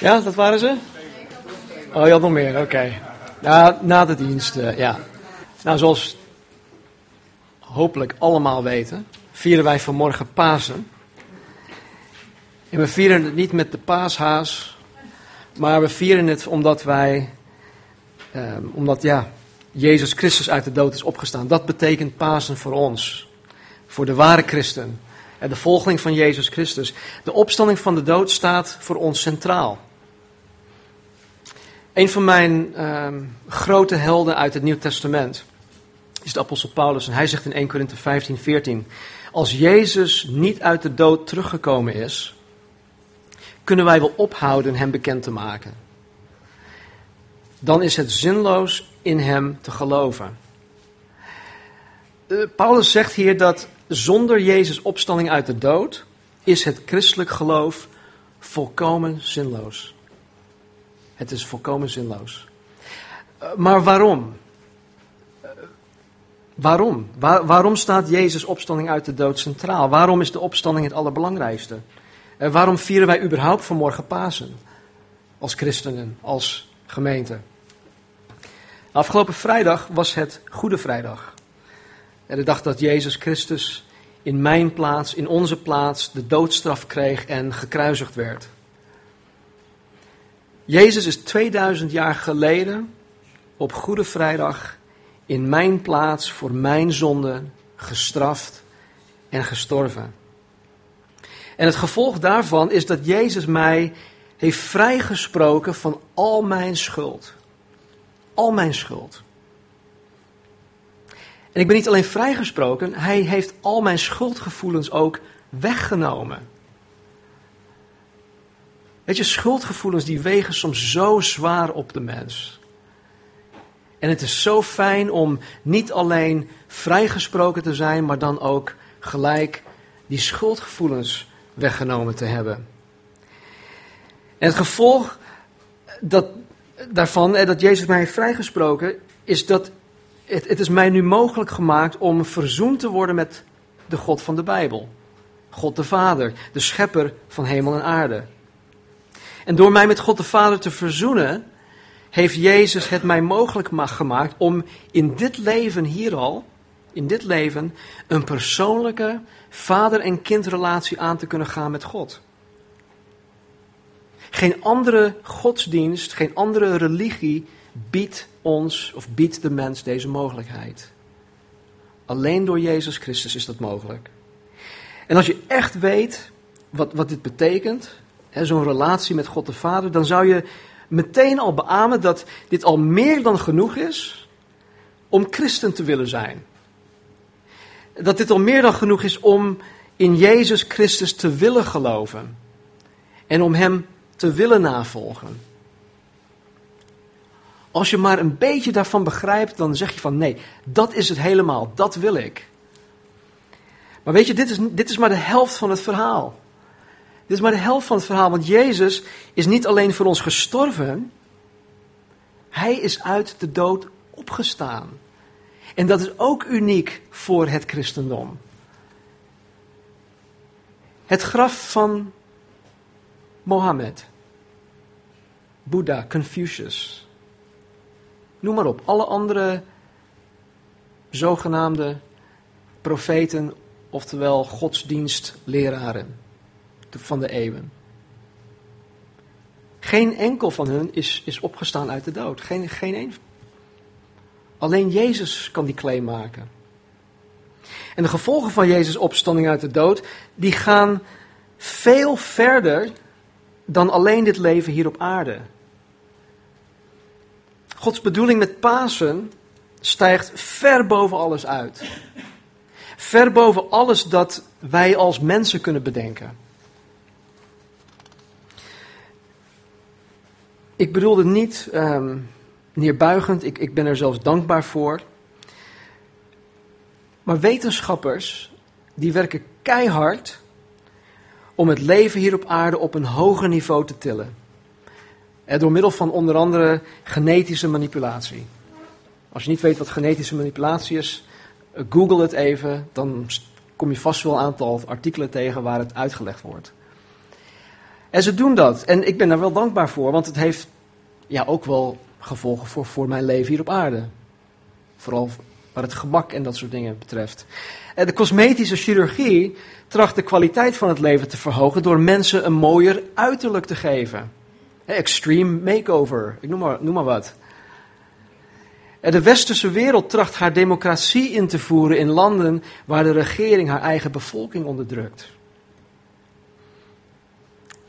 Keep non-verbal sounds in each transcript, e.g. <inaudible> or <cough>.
Ja, dat waren ze? Oh, je had nog meer, oké. Na de dienst, eh, ja. Nou, zoals hopelijk allemaal weten, vieren wij vanmorgen Pasen. En we vieren het niet met de paashaas, maar we vieren het omdat wij, eh, omdat ja, Jezus Christus uit de dood is opgestaan. Dat betekent Pasen voor ons, voor de ware christen en de volgeling van Jezus Christus. De opstanding van de dood staat voor ons centraal. Een van mijn ehm, grote helden uit het Nieuw Testament is de apostel Paulus. En hij zegt in 1 Korinthe 15, 14: Als Jezus niet uit de dood teruggekomen is, kunnen wij wel ophouden hem bekend te maken. Dan is het zinloos in hem te geloven. Uh, Paulus zegt hier dat zonder Jezus' opstanding uit de dood is het christelijk geloof volkomen zinloos. Het is volkomen zinloos. Uh, maar waarom? Uh, waarom? Waar, waarom staat Jezus' opstanding uit de dood centraal? Waarom is de opstanding het allerbelangrijkste? Uh, waarom vieren wij überhaupt vanmorgen Pasen? Als christenen, als gemeente. Afgelopen vrijdag was het Goede Vrijdag. En de dag dat Jezus Christus in mijn plaats, in onze plaats, de doodstraf kreeg en gekruisigd werd. Jezus is 2000 jaar geleden op Goede Vrijdag in mijn plaats voor mijn zonde gestraft en gestorven. En het gevolg daarvan is dat Jezus mij heeft vrijgesproken van al mijn schuld. Al mijn schuld. En ik ben niet alleen vrijgesproken, hij heeft al mijn schuldgevoelens ook weggenomen. Weet je, schuldgevoelens die wegen soms zo zwaar op de mens. En het is zo fijn om niet alleen vrijgesproken te zijn, maar dan ook gelijk die schuldgevoelens weggenomen te hebben. En het gevolg dat, daarvan, dat Jezus mij heeft vrijgesproken, is dat het, het is mij nu mogelijk gemaakt om verzoend te worden met de God van de Bijbel. God de Vader, de schepper van hemel en aarde. En door mij met God de Vader te verzoenen, heeft Jezus het mij mogelijk gemaakt om in dit leven hier al, in dit leven, een persoonlijke vader- en kindrelatie aan te kunnen gaan met God. Geen andere godsdienst, geen andere religie biedt ons of biedt de mens deze mogelijkheid. Alleen door Jezus Christus is dat mogelijk. En als je echt weet wat, wat dit betekent, zo'n relatie met God de Vader, dan zou je meteen al beamen dat dit al meer dan genoeg is om christen te willen zijn. Dat dit al meer dan genoeg is om in Jezus Christus te willen geloven en om Hem te willen navolgen. Als je maar een beetje daarvan begrijpt, dan zeg je van nee, dat is het helemaal, dat wil ik. Maar weet je, dit is, dit is maar de helft van het verhaal. Dit is maar de helft van het verhaal, want Jezus is niet alleen voor ons gestorven, hij is uit de dood opgestaan. En dat is ook uniek voor het christendom. Het graf van Mohammed, Boeddha, Confucius, noem maar op, alle andere zogenaamde profeten, oftewel godsdienstleraren van de eeuwen. Geen enkel van hun is, is opgestaan uit de dood. Geen, geen een. Alleen Jezus kan die claim maken. En de gevolgen van Jezus' opstanding uit de dood, die gaan veel verder dan alleen dit leven hier op aarde. Gods bedoeling met Pasen stijgt ver boven alles uit. Ver boven alles dat wij als mensen kunnen bedenken. Ik bedoel het niet um, neerbuigend, ik, ik ben er zelfs dankbaar voor. Maar wetenschappers, die werken keihard om het leven hier op aarde op een hoger niveau te tillen. En door middel van onder andere genetische manipulatie. Als je niet weet wat genetische manipulatie is, eh, google het even, dan kom je vast wel een aantal artikelen tegen waar het uitgelegd wordt. En ze doen dat. En ik ben daar wel dankbaar voor, want het heeft ja, ook wel gevolgen voor, voor mijn leven hier op aarde. Vooral wat het gebak en dat soort dingen betreft. En de cosmetische chirurgie tracht de kwaliteit van het leven te verhogen door mensen een mooier uiterlijk te geven. Extreme makeover, ik noem maar, noem maar wat. De westerse wereld tracht haar democratie in te voeren in landen waar de regering haar eigen bevolking onderdrukt.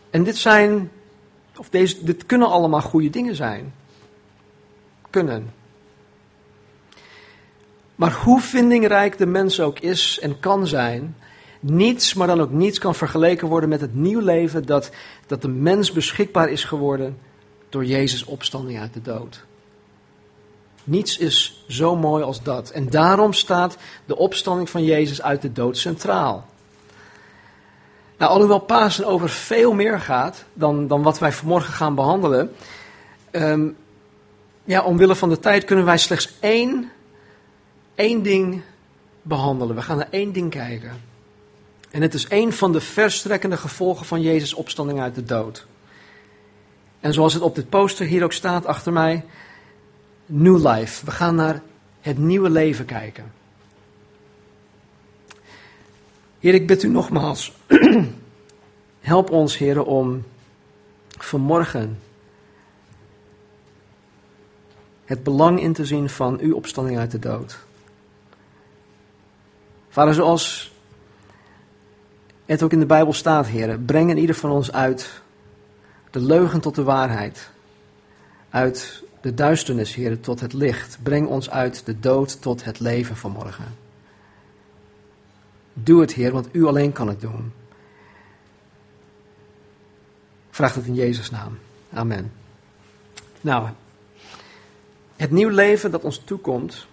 En dit zijn, of deze, dit kunnen allemaal goede dingen zijn. Kunnen. Maar hoe vindingrijk de mens ook is en kan zijn, niets, maar dan ook niets kan vergeleken worden met het nieuw leven dat, dat de mens beschikbaar is geworden door Jezus' opstanding uit de dood. Niets is zo mooi als dat. En daarom staat de opstanding van Jezus uit de dood centraal. Nou, alhoewel Pasen over veel meer gaat dan, dan wat wij vanmorgen gaan behandelen, um, ja, omwille van de tijd kunnen wij slechts één, één ding behandelen. We gaan naar één ding kijken. En het is een van de verstrekkende gevolgen van Jezus' opstanding uit de dood. En zoals het op dit poster hier ook staat achter mij, New Life. We gaan naar het nieuwe leven kijken. Heer, ik bid u nogmaals, <clears throat> help ons, Heer, om vanmorgen het belang in te zien van uw opstanding uit de dood. Vader, zoals het ook in de Bijbel staat, Heer, breng in ieder van ons uit de leugen tot de waarheid. Uit de duisternis, Heer, tot het licht. Breng ons uit de dood tot het leven vanmorgen. Doe het, Heer, want U alleen kan het doen. Vraag het in Jezus' naam. Amen. Nou, het nieuw leven dat ons toekomt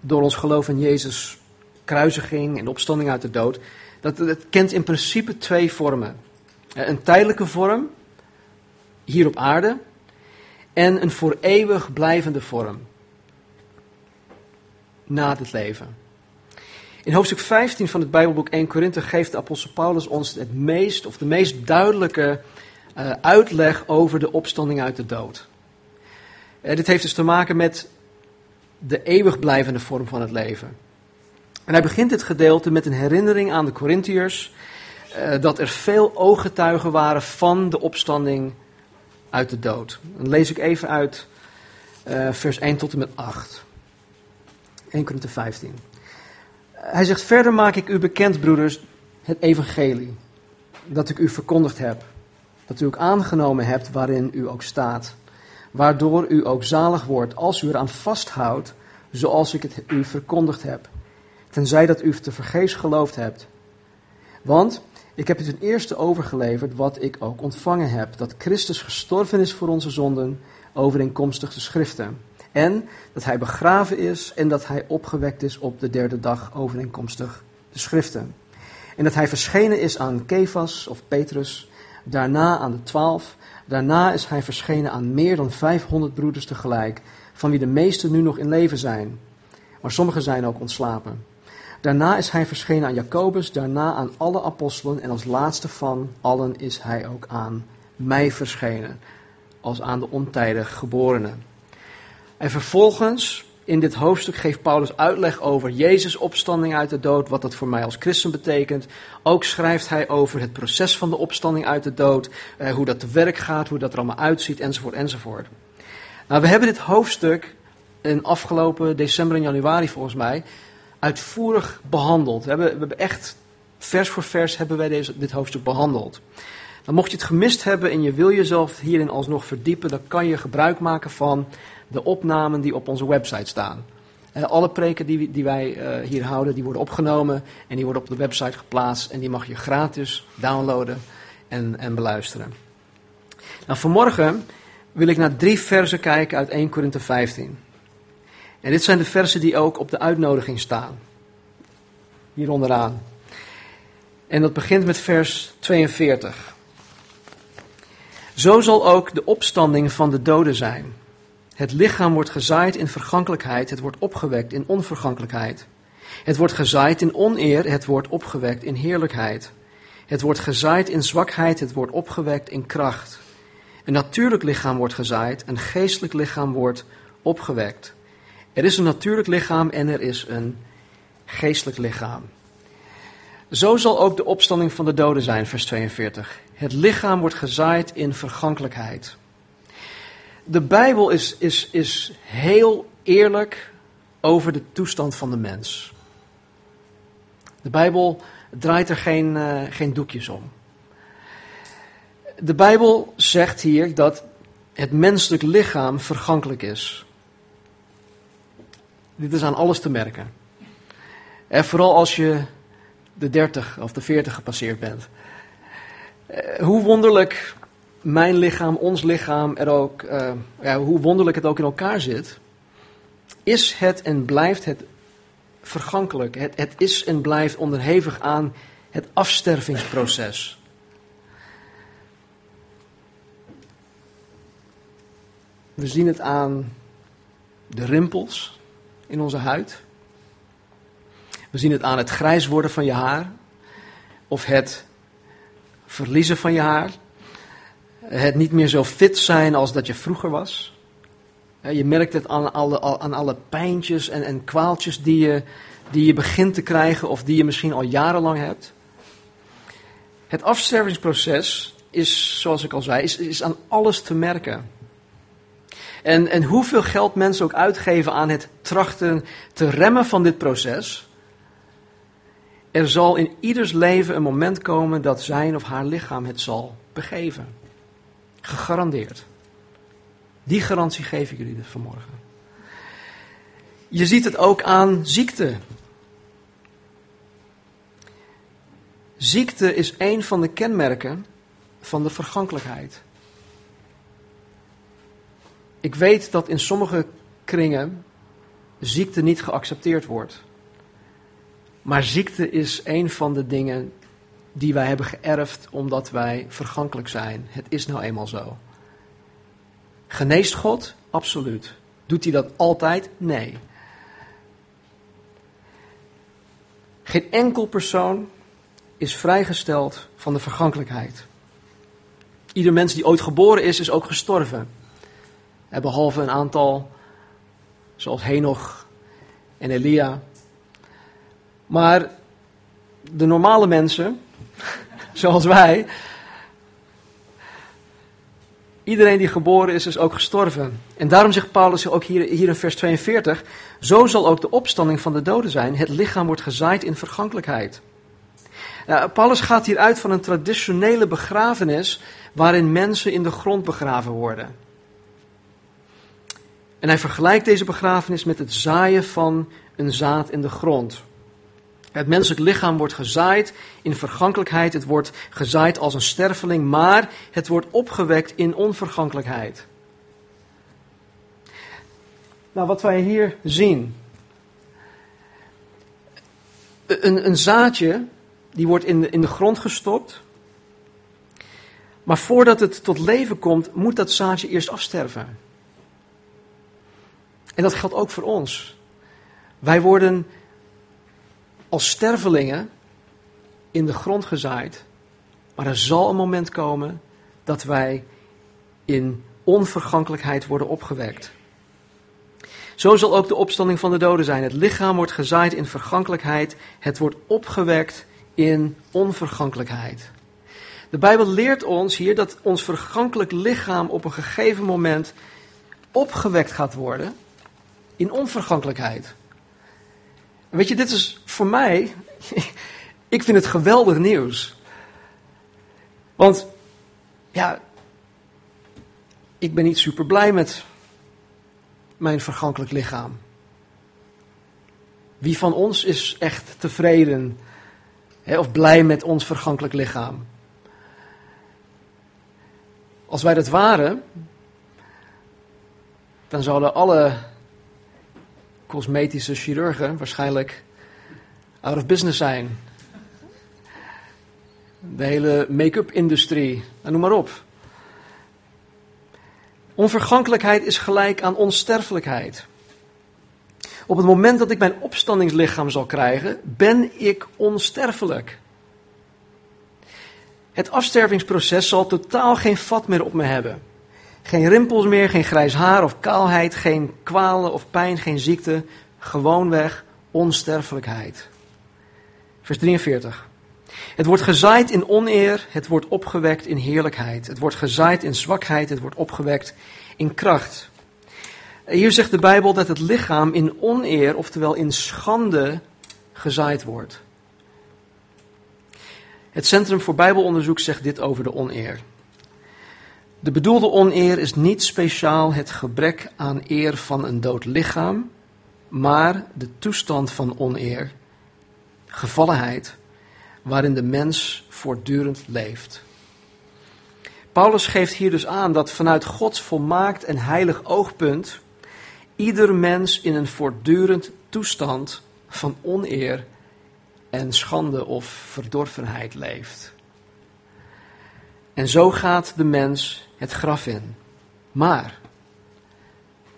door ons geloof in Jezus' kruisiging en opstanding uit de dood, dat, kent in principe twee vormen. Een tijdelijke vorm, hier op aarde, en een voor eeuwig blijvende vorm, na het leven. In hoofdstuk 15 van het Bijbelboek 1 Korinthe geeft de apostel Paulus ons het meest, of de meest duidelijke uh, uitleg over de opstanding uit de dood. Uh, dit heeft dus te maken met de eeuwig blijvende vorm van het leven. En hij begint dit gedeelte met een herinnering aan de Corinthiërs uh, dat er veel ooggetuigen waren van de opstanding uit de dood. Dan lees ik even uit vers 1 tot en met 8. 1 Korinthe 15. Hij zegt, verder maak ik u bekend, broeders, het evangelie, dat ik u verkondigd heb, dat u ook aangenomen hebt waarin u ook staat, waardoor u ook zalig wordt als u eraan vasthoudt, zoals ik het u verkondigd heb, tenzij dat u te vergeefs geloofd hebt. Want ik heb u ten eerste overgeleverd wat ik ook ontvangen heb, dat Christus gestorven is voor onze zonden, overeenkomstig de schriften en dat hij begraven is en dat hij opgewekt is op de derde dag overeenkomstig de schriften. En dat hij verschenen is aan Kefas of Petrus, daarna aan de twaalf. Daarna is hij verschenen aan meer dan 500 broeders tegelijk, van wie de meesten nu nog in leven zijn. Maar sommigen zijn ook ontslapen. Daarna is hij verschenen aan Jacobus, daarna aan alle apostelen en als laatste van allen is hij ook aan mij verschenen, als aan de ontijdig geborenen. En vervolgens, in dit hoofdstuk, geeft Paulus uitleg over Jezus' opstanding uit de dood, wat dat voor mij als christen betekent. Ook schrijft hij over het proces van de opstanding uit de dood, eh, hoe dat te werk gaat, hoe dat er allemaal uitziet, enzovoort, enzovoort. Nou, we hebben dit hoofdstuk in afgelopen december en januari volgens mij uitvoerig behandeld. We hebben, we hebben echt vers voor vers hebben wij deze, dit hoofdstuk behandeld. Dan mocht je het gemist hebben en je wil jezelf hierin alsnog verdiepen, dan kan je gebruik maken van de opnamen die op onze website staan. Uh, alle preken die, die wij uh, hier houden, die worden opgenomen en die worden op de website geplaatst en die mag je gratis downloaden en, en beluisteren. Nou, vanmorgen wil ik naar drie versen kijken uit 1 Korinthe 15. En dit zijn de versen die ook op de uitnodiging staan. Hier onderaan. En dat begint met vers 42. Zo zal ook de opstanding van de doden zijn. Het lichaam wordt gezaaid in vergankelijkheid, het wordt opgewekt in onvergankelijkheid. Het wordt gezaaid in oneer, het wordt opgewekt in heerlijkheid. Het wordt gezaaid in zwakheid, het wordt opgewekt in kracht. Een natuurlijk lichaam wordt gezaaid, een geestelijk lichaam wordt opgewekt. Er is een natuurlijk lichaam en er is een geestelijk lichaam. Zo zal ook de opstanding van de doden zijn, vers 42. Het lichaam wordt gezaaid in vergankelijkheid. De Bijbel is, is, is heel eerlijk over de toestand van de mens. De Bijbel draait er geen, uh, geen doekjes om. De Bijbel zegt hier dat het menselijk lichaam vergankelijk is. Dit is aan alles te merken. En vooral als je de 30 of de 40 gepasseerd bent. Eh, hoe wonderlijk mijn lichaam, ons lichaam, er ook, uh, ja, hoe wonderlijk het ook in elkaar zit, is het en blijft het vergankelijk. Het, het is en blijft onderhevig aan het afstervingsproces. We zien het aan de rimpels in onze huid. We zien het aan het grijs worden van je haar. Of het verliezen van je haar. Het niet meer zo fit zijn als dat je vroeger was. Je merkt het aan alle, aan alle pijntjes en, en kwaaltjes die je, die je begint te krijgen of die je misschien al jarenlang hebt. Het afstervingsproces is, zoals ik al zei, is, is aan alles te merken. En, en hoeveel geld mensen ook uitgeven aan het trachten te remmen van dit proces, er zal in ieders leven een moment komen dat zijn of haar lichaam het zal begeven. Gegarandeerd. Die garantie geef ik jullie vanmorgen. Je ziet het ook aan ziekte. Ziekte is een van de kenmerken van de vergankelijkheid. Ik weet dat in sommige kringen ziekte niet geaccepteerd wordt. Maar ziekte is een van de dingen die wij hebben geërfd omdat wij vergankelijk zijn. Het is nou eenmaal zo. Geneest God? Absoluut. Doet hij dat altijd? Nee. Geen enkel persoon is vrijgesteld van de vergankelijkheid. Ieder mens die ooit geboren is, is ook gestorven. Behalve een aantal, zoals Henoch en Elia. Maar de normale mensen, <laughs> zoals wij, iedereen die geboren is, is ook gestorven. En daarom zegt Paulus ook hier, hier in vers 42, zo zal ook de opstanding van de doden zijn. Het lichaam wordt gezaaid in vergankelijkheid. Uh, Paulus gaat hier uit van een traditionele begrafenis waarin mensen in de grond begraven worden. En hij vergelijkt deze begrafenis met het zaaien van een zaad in de grond. Het menselijk lichaam wordt gezaaid in vergankelijkheid. Het wordt gezaaid als een sterfeling, maar het wordt opgewekt in onvergankelijkheid. Nou, wat wij hier zien. Een, een zaadje, die wordt in de, in de grond gestopt. Maar voordat het tot leven komt, moet dat zaadje eerst afsterven. En dat geldt ook voor ons. Wij worden als stervelingen in de grond gezaaid. Maar er zal een moment komen dat wij in onvergankelijkheid worden opgewekt. Zo zal ook de opstanding van de doden zijn. Het lichaam wordt gezaaid in vergankelijkheid, het wordt opgewekt in onvergankelijkheid. De Bijbel leert ons hier dat ons vergankelijk lichaam op een gegeven moment opgewekt gaat worden in onvergankelijkheid. Weet je, dit is voor mij, <laughs> ik vind het geweldig nieuws. Want, ja, ik ben niet super blij met mijn vergankelijk lichaam. Wie van ons is echt tevreden hè, of blij met ons vergankelijk lichaam? Als wij dat waren, dan zouden alle cosmetische chirurgen waarschijnlijk out of business zijn. De hele make-up industrie, noem maar op. Onvergankelijkheid is gelijk aan onsterfelijkheid. Op het moment dat ik mijn opstandingslichaam zal krijgen, ben ik onsterfelijk. Het afstervingsproces zal totaal geen vat meer op me hebben. Geen rimpels meer, geen grijs haar of kaalheid, geen kwalen of pijn, geen ziekte. Gewoonweg onsterfelijkheid. Vers 43. Het wordt gezaaid in oneer, het wordt opgewekt in heerlijkheid. Het wordt gezaaid in zwakheid, het wordt opgewekt in kracht. Hier zegt de Bijbel dat het lichaam in oneer, oftewel in schande, gezaaid wordt. Het Centrum voor Bijbelonderzoek zegt dit over de oneer. De bedoelde oneer is niet speciaal het gebrek aan eer van een dood lichaam, maar de toestand van oneer, gevallenheid, waarin de mens voortdurend leeft. Paulus geeft hier dus aan dat vanuit Gods volmaakt en heilig oogpunt ieder mens in een voortdurend toestand van oneer en schande of verdorvenheid leeft. En zo gaat de mens het graf in. Maar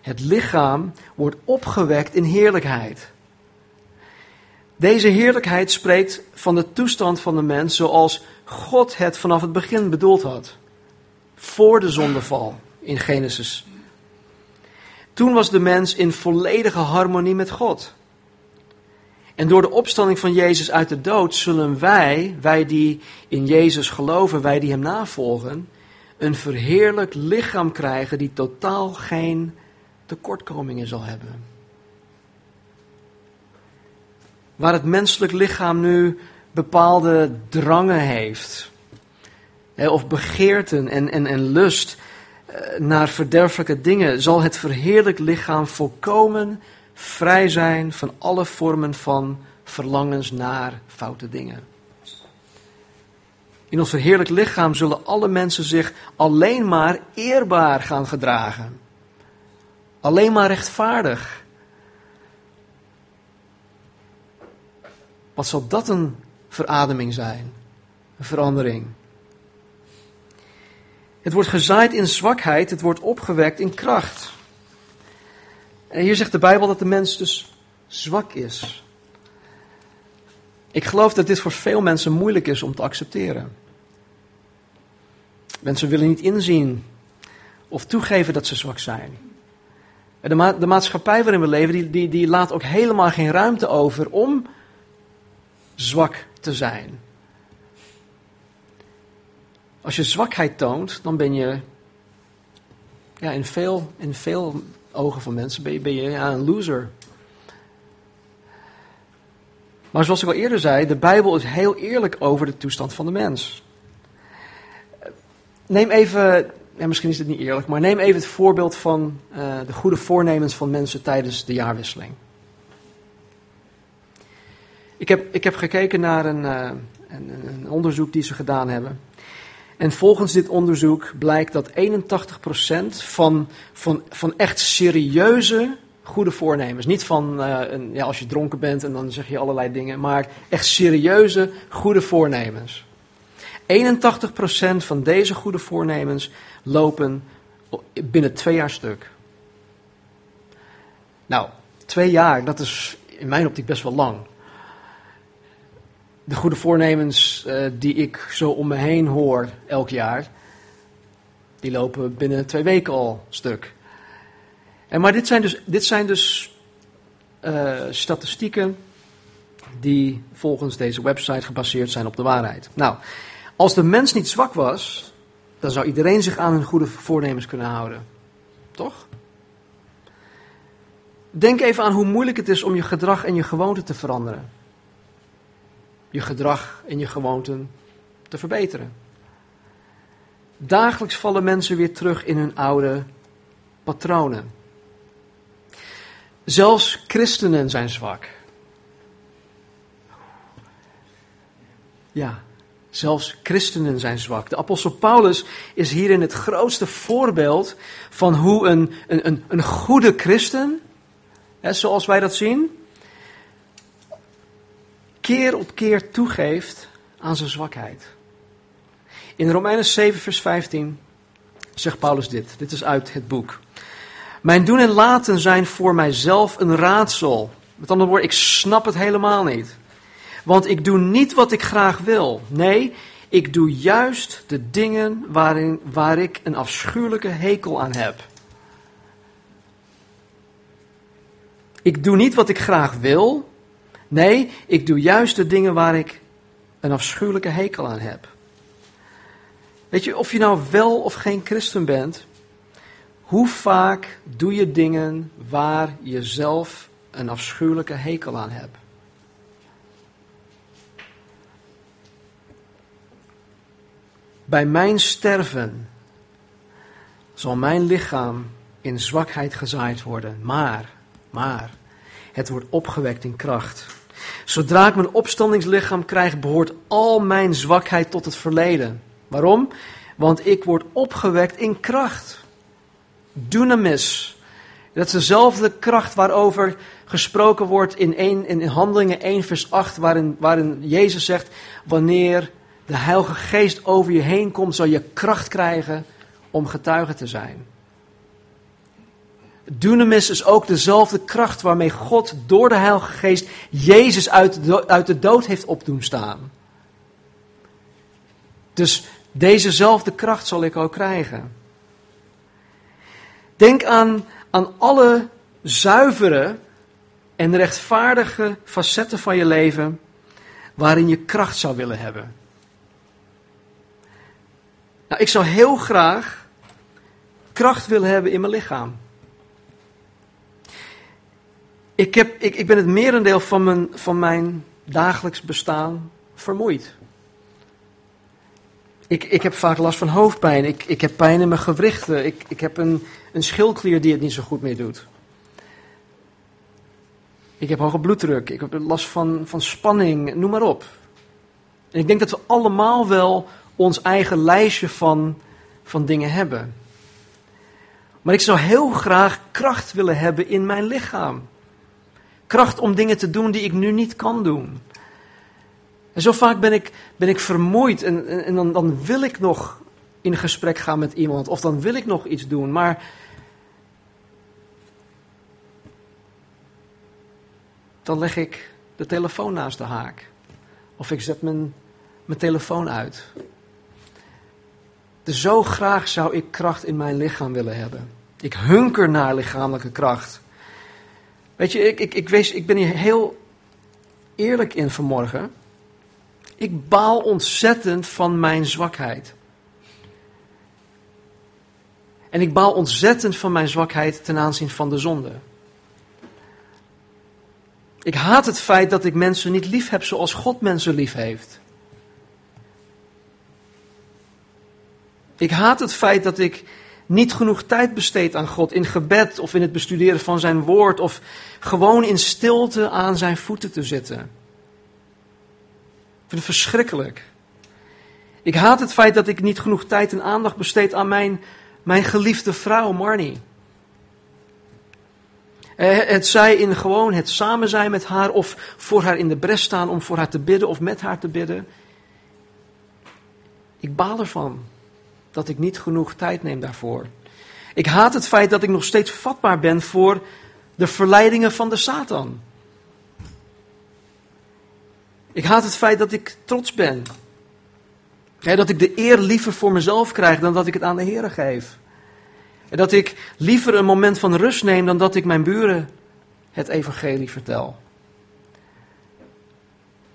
het lichaam wordt opgewekt in heerlijkheid. Deze heerlijkheid spreekt van de toestand van de mens zoals God het vanaf het begin bedoeld had. Voor de zondeval in Genesis. Toen was de mens in volledige harmonie met God. En door de opstanding van Jezus uit de dood zullen wij, wij die in Jezus geloven, wij die Hem navolgen, een verheerlijk lichaam krijgen die totaal geen tekortkomingen zal hebben. Waar het menselijk lichaam nu bepaalde drangen heeft, of begeerten en, en, en lust eh, naar verderfelijke dingen, zal het verheerlijk lichaam volkomen vrij zijn van alle vormen van verlangens naar foute dingen. In ons verheerlijk lichaam zullen alle mensen zich alleen maar eerbaar gaan gedragen. Alleen maar rechtvaardig. Wat zal dat een verademing zijn? Een verandering. Het wordt gezaaid in zwakheid, het wordt opgewekt in kracht. En hier zegt de Bijbel dat de mens dus zwak is. Ik geloof dat dit voor veel mensen moeilijk is om te accepteren. Mensen willen niet inzien of toegeven dat ze zwak zijn. De, de maatschappij waarin we leven, die, die, die laat ook helemaal geen ruimte over om zwak te zijn. Als je zwakheid toont, dan ben je ja, in, veel, in veel ogen van mensen ben je, een loser. Maar zoals ik al eerder zei, de Bijbel is heel eerlijk over de toestand van de mens. Neem even, ja, misschien is het niet eerlijk, maar neem even het voorbeeld van uh, de goede voornemens van mensen tijdens de jaarwisseling. Ik heb, ik heb gekeken naar een, uh, een, een onderzoek die ze gedaan hebben. En volgens dit onderzoek blijkt dat 81% van, van, van echt serieuze goede voornemens, niet van uh, een, ja, als je dronken bent en dan zeg je allerlei dingen, maar echt serieuze goede voornemens. 81% van deze goede voornemens lopen binnen twee jaar stuk. Nou, twee jaar, dat is in mijn optiek best wel lang de goede voornemens uh, die ik zo om me heen hoor elk jaar, die lopen binnen twee weken al stuk. En maar dit zijn dus, dit zijn dus uh, statistieken die volgens deze website gebaseerd zijn op de waarheid. Nou, als de mens niet zwak was, dan zou iedereen zich aan hun goede voornemens kunnen houden. Toch? Denk even aan hoe moeilijk het is om je gedrag en je gewoonte te veranderen je gedrag en je gewoonten te verbeteren. Dagelijks vallen mensen weer terug in hun oude patronen. Zelfs christenen zijn zwak. Ja, zelfs christenen zijn zwak. De apostel Paulus is hierin het grootste voorbeeld van hoe een, een, een, een goede christen, hè, zoals wij dat zien, keer op keer toegeeft aan zijn zwakheid. In Romeinen 7, vers 15 zegt Paulus dit. Dit is uit het boek. Mijn doen en laten zijn voor mijzelf een raadsel. Met andere woorden, ik snap het helemaal niet. Want ik doe niet wat ik graag wil. Nee, ik doe juist de dingen waarin, waar ik een afschuwelijke hekel aan heb. Ik doe niet wat ik graag wil. Nee, ik doe juist de dingen waar ik een afschuwelijke hekel aan heb. Weet je, of je nou wel of geen christen bent, hoe vaak doe je dingen waar je zelf een afschuwelijke hekel aan hebt? Bij mijn sterven zal mijn lichaam in zwakheid gezaaid worden, maar, maar, het wordt opgewekt in kracht. Zodra ik mijn opstandingslichaam krijg, behoort al mijn zwakheid tot het verleden. Waarom? Want ik word opgewekt in kracht. Dunamis. Dat is dezelfde kracht waarover gesproken wordt in, 1, in Handelingen 1, vers 8, waarin, waarin Jezus zegt: Wanneer de Heilige Geest over je heen komt, zal je kracht krijgen om getuige te zijn. Dunamis is ook dezelfde kracht waarmee God door de Heilige Geest Jezus uit de, uit de dood heeft opdoen staan. Dus dezezelfde kracht zal ik ook krijgen. Denk aan, aan alle zuivere en rechtvaardige facetten van je leven waarin je kracht zou willen hebben. Nou, ik zou heel graag kracht willen hebben in mijn lichaam. Ik, heb, ik, ik ben het merendeel van mijn, van mijn dagelijks bestaan vermoeid. Ik, ik heb vaak last van hoofdpijn. Ik, ik heb pijn in mijn gewrichten. Ik, ik heb een, een schildklier die het niet zo goed meer doet. Ik heb hoge bloeddruk. Ik heb last van, van spanning. Noem maar op. En ik denk dat we allemaal wel ons eigen lijstje van, van dingen hebben. Maar ik zou heel graag kracht willen hebben in mijn lichaam. Kracht om dingen te doen die ik nu niet kan doen. En zo vaak ben ik, ben ik vermoeid en, en, dan, dan wil ik nog in gesprek gaan met iemand of dan wil ik nog iets doen, maar dan leg ik de telefoon naast de haak. Of ik zet mijn, mijn telefoon uit. Dus zo graag zou ik kracht in mijn lichaam willen hebben. Ik hunker naar lichamelijke kracht. Weet je, ik, ik, ik, wees, ik ben hier heel eerlijk in vanmorgen. Ik baal ontzettend van mijn zwakheid. En ik baal ontzettend van mijn zwakheid ten aanzien van de zonde. Ik haat het feit dat ik mensen niet lief heb zoals God mensen lief heeft. Ik haat het feit dat ik niet genoeg tijd besteed aan God in gebed of in het bestuderen van zijn woord of gewoon in stilte aan zijn voeten te zitten. Ik vind het verschrikkelijk. Ik haat het feit dat ik niet genoeg tijd en aandacht besteed aan mijn, mijn geliefde vrouw Marnie. Eh, het zij in gewoon het samen zijn met haar of voor haar in de bres staan om voor haar te bidden of met haar te bidden. Ik baal ervan dat ik niet genoeg tijd neem daarvoor. Ik haat het feit dat ik nog steeds vatbaar ben voor de verleidingen van de Satan. Ik haat het feit dat ik trots ben. dat ik de eer liever voor mezelf krijg dan dat ik het aan de Heer geef. En dat ik liever een moment van rust neem dan dat ik mijn buren het evangelie vertel.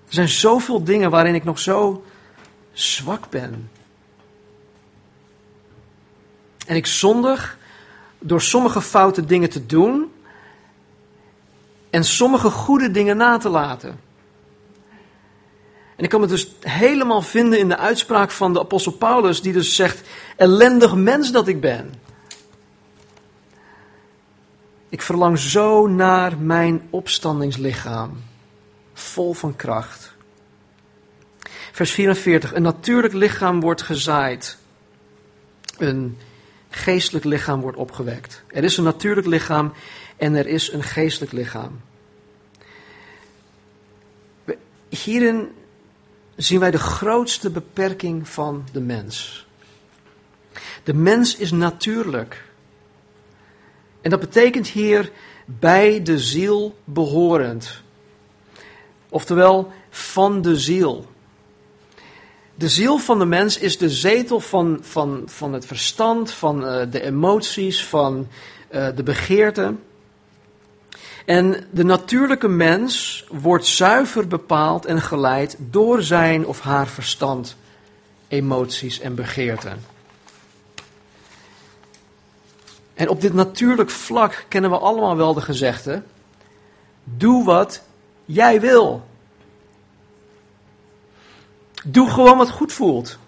Er zijn zoveel dingen waarin ik nog zo zwak ben. En ik zondig door sommige foute dingen te doen en sommige goede dingen na te laten. En ik kan me dus helemaal vinden in de uitspraak van de apostel Paulus, die dus zegt: ellendig mens dat ik ben. Ik verlang zo naar mijn opstandingslichaam, vol van kracht. Vers 44. Een natuurlijk lichaam wordt gezaaid. Een geestelijk lichaam wordt opgewekt. Er is een natuurlijk lichaam en er is een geestelijk lichaam. Hierin zien wij de grootste beperking van de mens. De mens is natuurlijk. En dat betekent hier bij de ziel behorend. Oftewel van de ziel. De ziel van de mens is de zetel van, van, van het verstand, van uh, de emoties, van uh, de begeerten. En de natuurlijke mens wordt zuiver bepaald en geleid door zijn of haar verstand, emoties en begeerten. En op dit natuurlijk vlak kennen we allemaal wel de gezegde: doe wat jij wil. Doe gewoon wat goed voelt.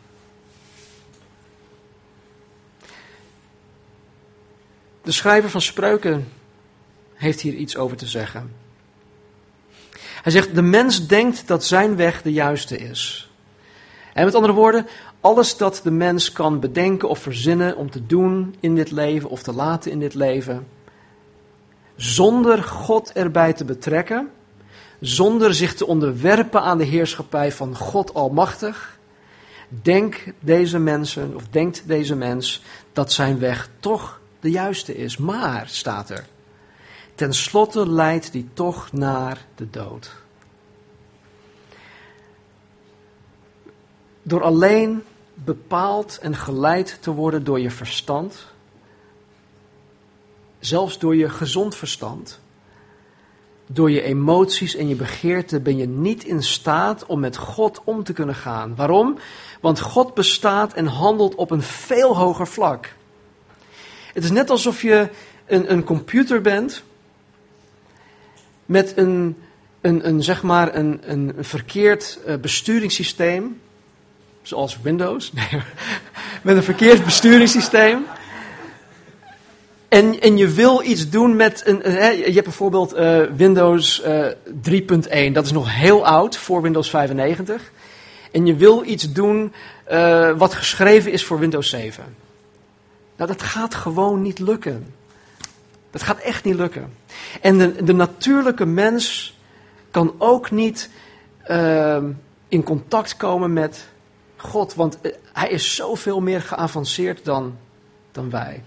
De schrijver van Spreuken heeft hier iets over te zeggen. Hij zegt: De mens denkt dat zijn weg de juiste is. En met andere woorden, alles dat de mens kan bedenken of verzinnen om te doen in dit leven of te laten in dit leven, zonder God erbij te betrekken, zonder zich te onderwerpen aan de heerschappij van God Almachtig, denk deze mensen of denkt deze mens dat zijn weg toch de juiste is. Maar, staat er, ten slotte leidt die toch naar de dood. Door alleen bepaald en geleid te worden door je verstand, zelfs door je gezond verstand, door je emoties en je begeerten ben je niet in staat om met God om te kunnen gaan. Waarom? Want God bestaat en handelt op een veel hoger vlak. Het is net alsof je een, een computer bent met een, een, een, zeg maar een, een verkeerd uh, besturingssysteem, zoals Windows, <laughs> nee, met een verkeerd besturingssysteem. En, en je wil iets doen met een. Hè, je hebt bijvoorbeeld uh, Windows uh, 3.1, dat is nog heel oud voor Windows 95. En je wil iets doen wat geschreven is voor Windows 7. Nou, dat gaat gewoon niet lukken. Dat gaat echt niet lukken. En de, de natuurlijke mens kan ook niet uh, in contact komen met God, want hij is zoveel meer geavanceerd dan, dan wij.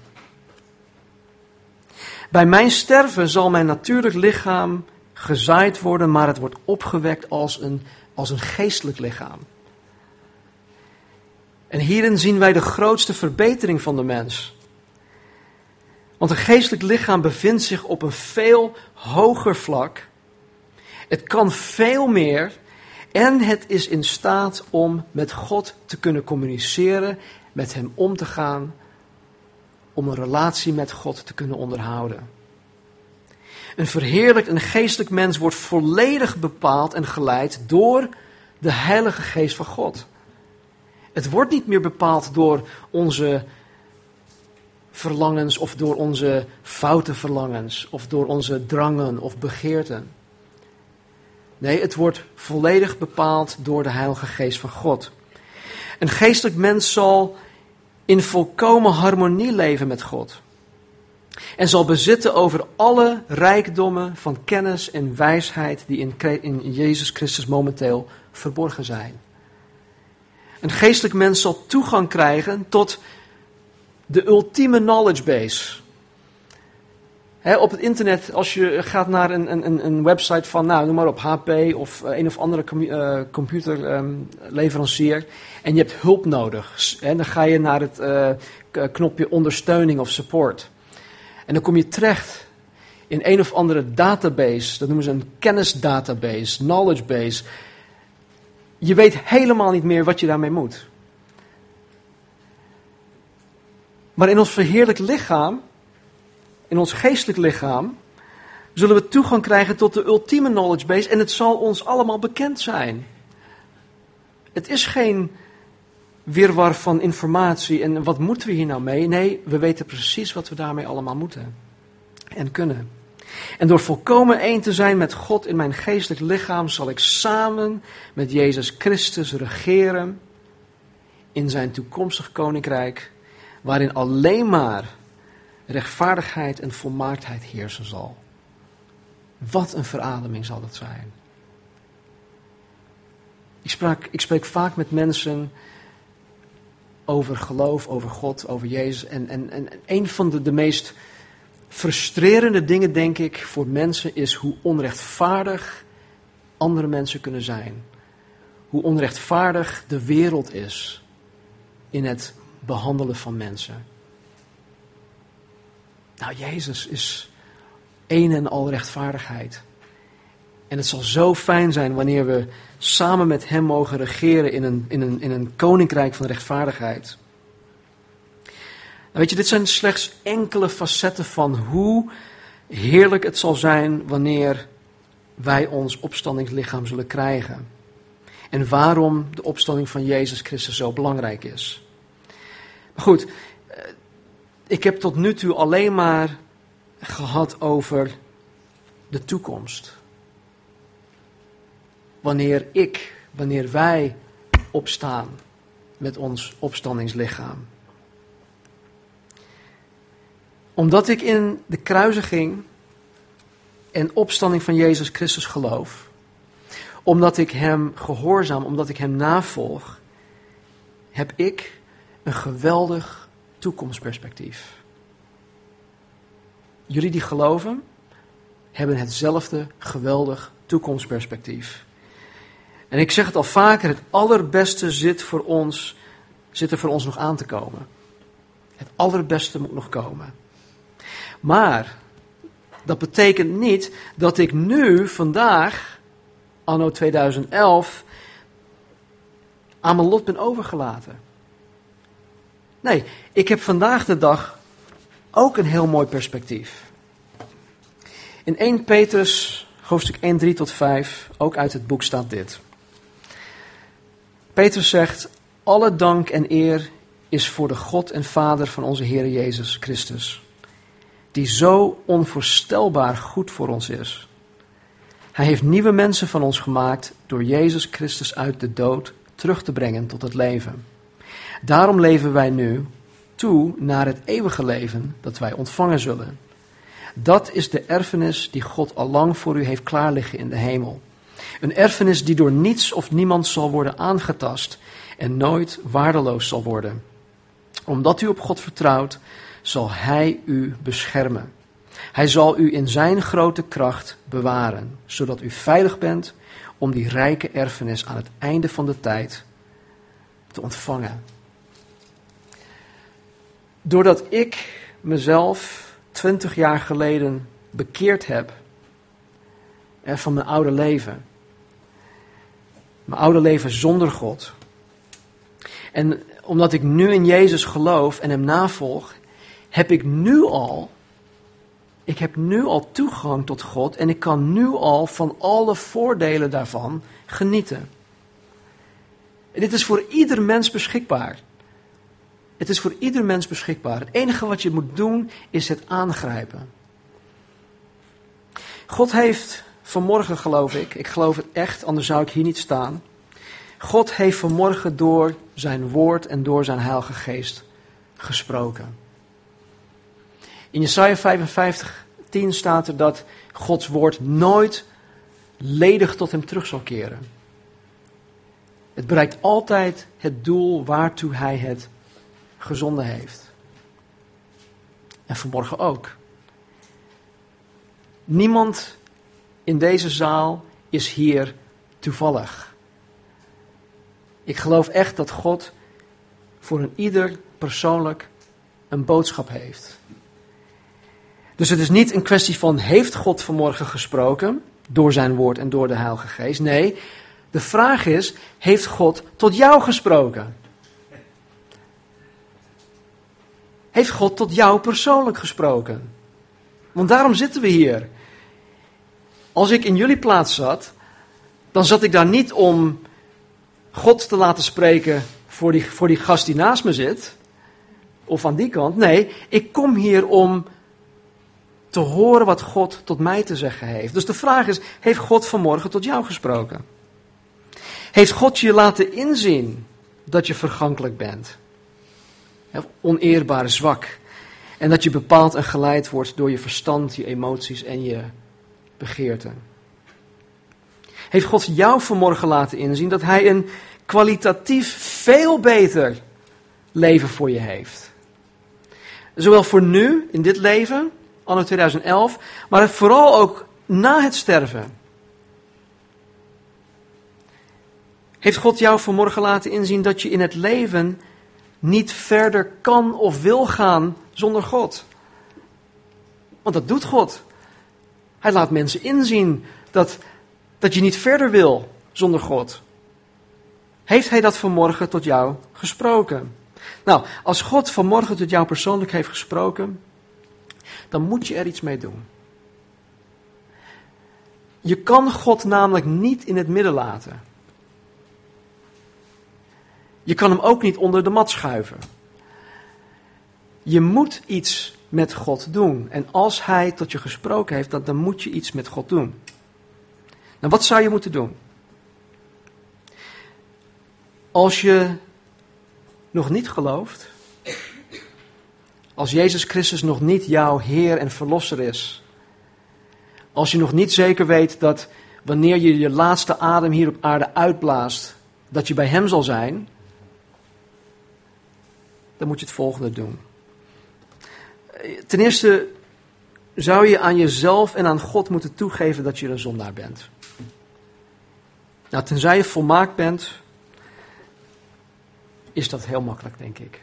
Bij mijn sterven zal mijn natuurlijk lichaam gezaaid worden, maar het wordt opgewekt als een, als een geestelijk lichaam. En hierin zien wij de grootste verbetering van de mens. Want een geestelijk lichaam bevindt zich op een veel hoger vlak. Het kan veel meer en het is in staat om met God te kunnen communiceren, met Hem om te gaan, om een relatie met God te kunnen onderhouden. Een verheerlijkt en geestelijk mens wordt volledig bepaald en geleid door de Heilige Geest van God. Het wordt niet meer bepaald door onze verlangens of door onze foute verlangens of door onze drangen of begeerten. Nee, het wordt volledig bepaald door de Heilige Geest van God. Een geestelijk mens zal in volkomen harmonie leven met God. En zal bezitten over alle rijkdommen van kennis en wijsheid die in, in Jezus Christus momenteel verborgen zijn. Een geestelijk mens zal toegang krijgen tot de ultieme knowledge base. Op het internet, als je gaat naar een, een, een website van, nou, noem maar op, HP of uh, een of andere uh, computerleverancier, um, en je hebt hulp nodig, hè, dan ga je naar het uh, knopje ondersteuning of support. En dan kom je terecht in een of andere database, dat noemen ze een kennisdatabase, knowledge base. Je weet helemaal niet meer wat je daarmee moet. Maar in ons verheerlijk lichaam, in ons geestelijk lichaam, zullen we toegang krijgen tot de ultieme knowledge base en het zal ons allemaal bekend zijn. Het is geen wirwar van informatie en wat moeten we hier nou mee? Nee, we weten precies wat we daarmee allemaal moeten en kunnen. En door volkomen één te zijn met God in mijn geestelijk lichaam zal ik samen met Jezus Christus regeren in zijn toekomstig koninkrijk waarin alleen maar rechtvaardigheid en volmaaktheid heersen zal. Wat een verademing zal dat zijn. Ik, sprak, ik spreek vaak met mensen over geloof, over God, over Jezus. En, en, en een van de, de meest frustrerende dingen, denk ik, voor mensen is hoe onrechtvaardig andere mensen kunnen zijn. hoe onrechtvaardig de wereld is in het behandelen van mensen. Nou, Jezus is een en al rechtvaardigheid. En het zal zo fijn zijn wanneer we samen met Hem mogen regeren in een, in een, in een koninkrijk van rechtvaardigheid. Weet je, dit zijn slechts enkele facetten van hoe heerlijk het zal zijn wanneer wij ons opstandingslichaam zullen krijgen. En waarom de opstanding van Jezus Christus zo belangrijk is. Maar goed, ik heb tot nu toe alleen maar gehad over de toekomst. Wanneer ik, wanneer wij opstaan met ons opstandingslichaam. Omdat ik in de kruisiging en opstanding van Jezus Christus geloof, omdat ik Hem gehoorzaam, omdat ik Hem navolg, heb ik een geweldig toekomstperspectief. Jullie die geloven, hebben hetzelfde geweldig toekomstperspectief. En ik zeg het al vaker, het allerbeste zit voor ons, zit er voor ons nog aan te komen. Het allerbeste moet nog komen. Maar dat betekent niet dat ik nu, vandaag, anno 2011, aan mijn lot ben overgelaten. Nee, ik heb vandaag de dag ook een heel mooi perspectief. In 1 Petrus, hoofdstuk 1, 3 tot 5, ook uit het boek staat dit. Petrus zegt, alle dank en eer is voor de God en Vader van onze Heer Jezus Christus die zo onvoorstelbaar goed voor ons is. Hij heeft nieuwe mensen van ons gemaakt door Jezus Christus uit de dood terug te brengen tot het leven. Daarom leven wij nu toe naar het eeuwige leven dat wij ontvangen zullen. Dat is de erfenis die God al lang voor u heeft klaarliggen in de hemel. Een erfenis die door niets of niemand zal worden aangetast en nooit waardeloos zal worden. Omdat u op God vertrouwt, zal Hij u beschermen. Hij zal u in Zijn grote kracht bewaren, zodat u veilig bent om die rijke erfenis aan het einde van de tijd te ontvangen. Doordat ik mezelf twintig jaar geleden bekeerd heb van mijn oude leven, mijn oude leven zonder God, en omdat ik nu in Jezus geloof en Hem navolg, heb ik nu al, ik heb nu al toegang tot God en ik kan nu al van alle voordelen daarvan genieten. En dit is voor ieder mens beschikbaar. Het is voor ieder mens beschikbaar. Het enige wat je moet doen is het aangrijpen. God heeft vanmorgen, geloof ik, ik geloof het echt, anders zou ik hier niet staan. God heeft vanmorgen door zijn woord en door zijn heilige geest gesproken. In Jesaja 55, 10 staat er dat Gods woord nooit ledig tot hem terug zal keren. Het bereikt altijd het doel waartoe hij het gezonden heeft. En vanmorgen ook. Niemand in deze zaal is hier toevallig. Ik geloof echt dat God voor een ieder persoonlijk een boodschap heeft. Dus het is niet een kwestie van heeft God vanmorgen gesproken door zijn woord en door de Heilige Geest. Nee, de vraag is, heeft God tot jou gesproken? Heeft God tot jou persoonlijk gesproken? Want daarom zitten we hier. Als ik in jullie plaats zat, dan zat ik daar niet om God te laten spreken voor die, voor die gast die naast me zit. Of aan die kant. Nee, ik kom hier om te horen wat God tot mij te zeggen heeft. Dus de vraag is, heeft God vanmorgen tot jou gesproken? Heeft God je laten inzien dat je vergankelijk bent? Oneerbaar, zwak. En dat je bepaald en geleid wordt door je verstand, je emoties en je begeerten. Heeft God jou vanmorgen laten inzien dat Hij een kwalitatief veel beter leven voor je heeft? Zowel voor nu, in dit leven, anno 2011, maar vooral ook na het sterven. Heeft God jou vanmorgen laten inzien dat je in het leven niet verder kan of wil gaan zonder God? Want dat doet God. Hij laat mensen inzien dat, dat je niet verder wil zonder God. Heeft Hij dat vanmorgen tot jou gesproken? Nou, als God vanmorgen tot jou persoonlijk heeft gesproken, dan moet je er iets mee doen. Je kan God namelijk niet in het midden laten. Je kan hem ook niet onder de mat schuiven. Je moet iets met God doen. En als hij tot je gesproken heeft, dan, moet je iets met God doen. Nou, wat zou je moeten doen? Als je nog niet gelooft, als Jezus Christus nog niet jouw Heer en Verlosser is, als je nog niet zeker weet dat wanneer je je laatste adem hier op aarde uitblaast, dat je bij Hem zal zijn, dan moet je het volgende doen. Ten eerste zou je aan jezelf en aan God moeten toegeven dat je een zondaar bent. Nou, tenzij je volmaakt bent, is dat heel makkelijk, denk ik.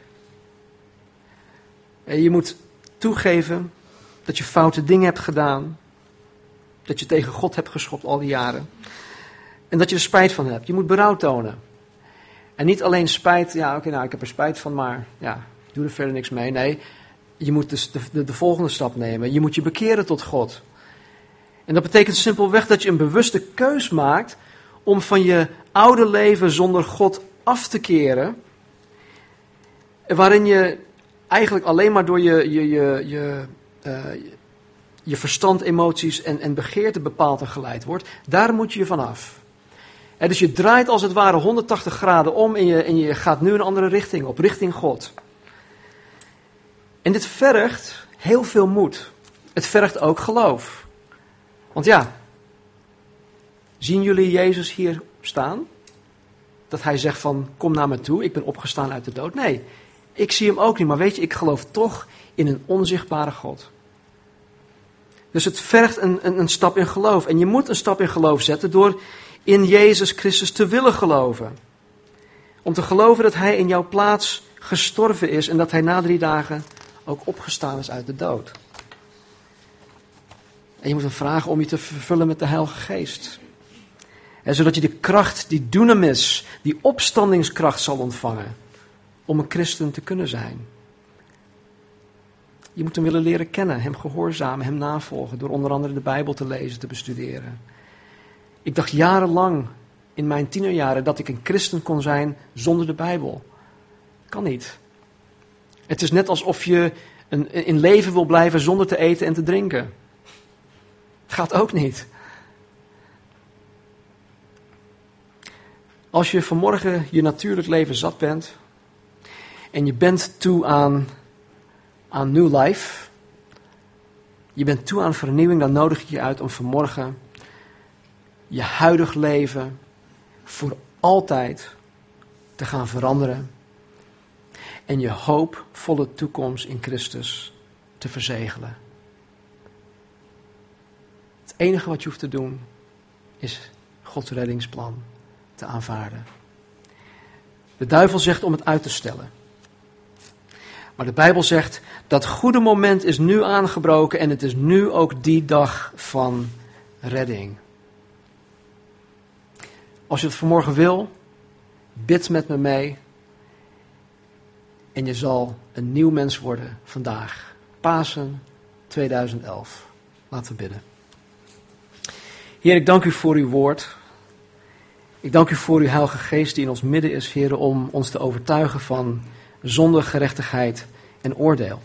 Je moet toegeven dat je foute dingen hebt gedaan, dat je tegen God hebt geschopt al die jaren. En dat je er spijt van hebt. Je moet berouw tonen. En niet alleen spijt, ja oké, nou ik heb er spijt van, maar ja, ik doe er verder niks mee. Nee, je moet dus de, de, de volgende stap nemen. Je moet je bekeren tot God. En dat betekent simpelweg dat je een bewuste keus maakt om van je oude leven zonder God af te keren. Waarin je eigenlijk alleen maar door je, je, je, je, uh, je verstand, emoties en, en begeerte bepaald en geleid wordt. Daar moet je je van af. Dus je draait als het ware 180 graden om en je, je gaat nu een andere richting op, richting God. En dit vergt heel veel moed. Het vergt ook geloof. Want ja, zien jullie Jezus hier staan? Dat hij zegt van, kom naar me toe, ik ben opgestaan uit de dood. Nee, ik zie hem ook niet, maar weet je, ik geloof toch in een onzichtbare God. Dus het vergt een, een, een stap in geloof. En je moet een stap in geloof zetten door in Jezus Christus te willen geloven. Om te geloven dat Hij in jouw plaats gestorven is en dat Hij na drie dagen ook opgestaan is uit de dood. En je moet hem vragen om je te vervullen met de Heilige Geest. En zodat je de kracht, die dunamis, die opstandingskracht zal ontvangen om een christen te kunnen zijn. Je moet hem willen leren kennen, hem gehoorzamen, hem navolgen, door onder andere de Bijbel te lezen, te bestuderen. Ik dacht jarenlang in mijn tienerjaren dat ik een christen kon zijn zonder de Bijbel. Kan niet. Het is net alsof je een, in leven wil blijven zonder te eten en te drinken. Gaat ook niet. Als je vanmorgen je natuurlijk leven zat bent en je bent toe aan, aan new life, je bent toe aan vernieuwing, dan nodig ik je uit om vanmorgen je huidig leven voor altijd te gaan veranderen en je hoopvolle toekomst in Christus te verzegelen. Het enige wat je hoeft te doen is Gods reddingsplan te aanvaarden. De duivel zegt om het uit te stellen. Maar de Bijbel zegt dat goede moment is nu aangebroken en het is nu ook die dag van redding. Als je het vanmorgen wil, bid met me mee. En je zal een nieuw mens worden vandaag. Pasen 2011. Laten we bidden. Heer, ik dank u voor uw woord. Ik dank u voor uw Heilige Geest die in ons midden is, Heer, om ons te overtuigen van zonde, gerechtigheid en oordeel.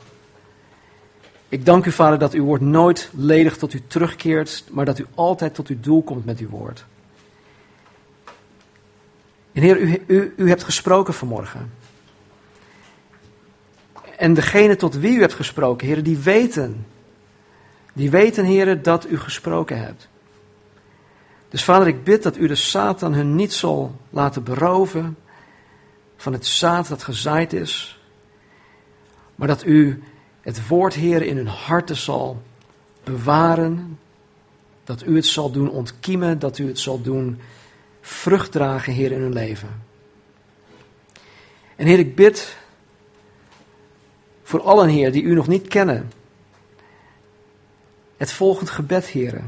Ik dank u, Vader, dat uw woord nooit ledig tot u terugkeert, maar dat u altijd tot uw doel komt met uw woord. En Heer, u, u, u hebt gesproken vanmorgen. En degene tot wie u hebt gesproken, Heer, die weten. Die weten, Heer, dat u gesproken hebt. Dus Vader, ik bid dat u de Satan hun niet zal laten beroven van het zaad dat gezaaid is. Maar dat u het woord, Heer, in hun harten zal bewaren. Dat u het zal doen ontkiemen, dat u het zal doen vrucht dragen, Heer, in hun leven. En Heer, ik bid voor allen, Heer, die u nog niet kennen. Het volgende gebed, Heer.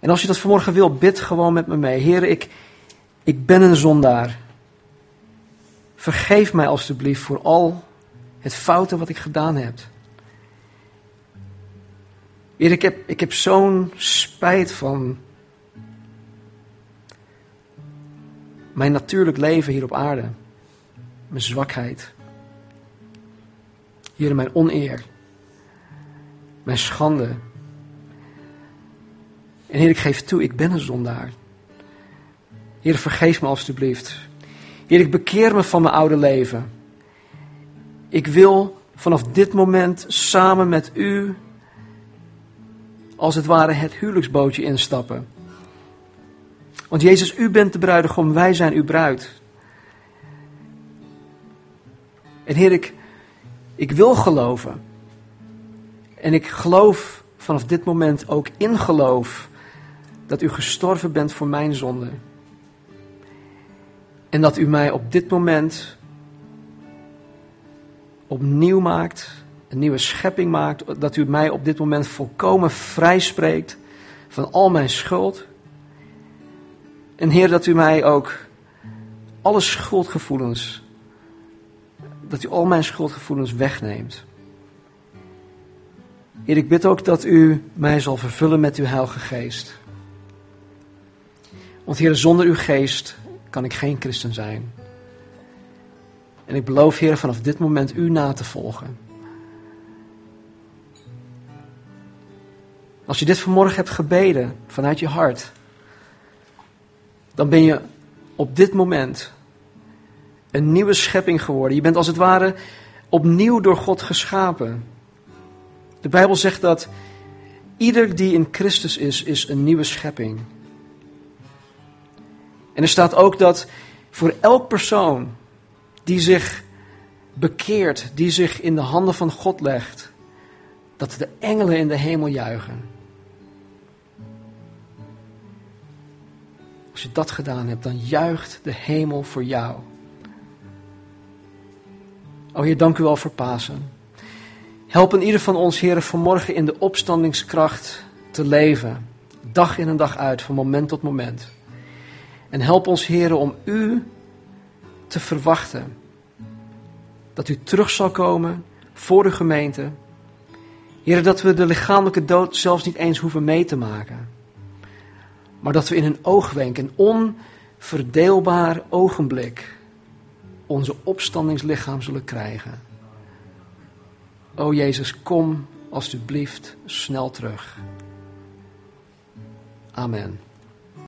En als je dat vanmorgen wil, bid gewoon met me mee. Heer, ik, ik ben een zondaar. Vergeef mij alstublieft voor al het fouten wat ik gedaan heb. Heer, ik heb, ik heb zo'n spijt van mijn natuurlijk leven hier op aarde. Mijn zwakheid. Heer, mijn oneer. Mijn schande. En Heer, ik geef toe, ik ben een zondaar. Heer, vergeef me alstublieft. Heer, ik bekeer me van mijn oude leven. Ik wil vanaf dit moment samen met u, als het ware, het huwelijksbootje instappen. Want Jezus, u bent de bruidegom, wij zijn uw bruid. En Heer, ik, ik wil geloven. En ik geloof vanaf dit moment ook in geloof dat u gestorven bent voor mijn zonde. En dat u mij op dit moment opnieuw maakt, een nieuwe schepping maakt, dat u mij op dit moment volkomen vrij spreekt van al mijn schuld. En Heer, dat u mij ook alle schuldgevoelens, dat u al mijn schuldgevoelens wegneemt. Heer, ik bid ook dat u mij zal vervullen met uw Heilige Geest. Want Heer, zonder uw geest kan ik geen christen zijn. En ik beloof, Heer, vanaf dit moment u na te volgen. Als je dit vanmorgen hebt gebeden vanuit je hart, dan ben je op dit moment een nieuwe schepping geworden. Je bent als het ware opnieuw door God geschapen. De Bijbel zegt dat ieder die in Christus is, is een nieuwe schepping. En er staat ook dat voor elk persoon die zich bekeert, die zich in de handen van God legt, dat de engelen in de hemel juichen. Als je dat gedaan hebt, dan juicht de hemel voor jou. O Heer, dank u wel voor Pasen. Help in ieder van ons, Heer, vanmorgen in de opstandingskracht te leven. Dag in en dag uit, van moment tot moment. En help ons, Heer, om U te verwachten. Dat U terug zal komen voor de gemeente. Heer, dat we de lichamelijke dood zelfs niet eens hoeven mee te maken. Maar dat we in een oogwenk, een onverdeelbaar ogenblik, onze opstandingslichaam zullen krijgen. O Jezus, kom alstublieft snel terug. Amen.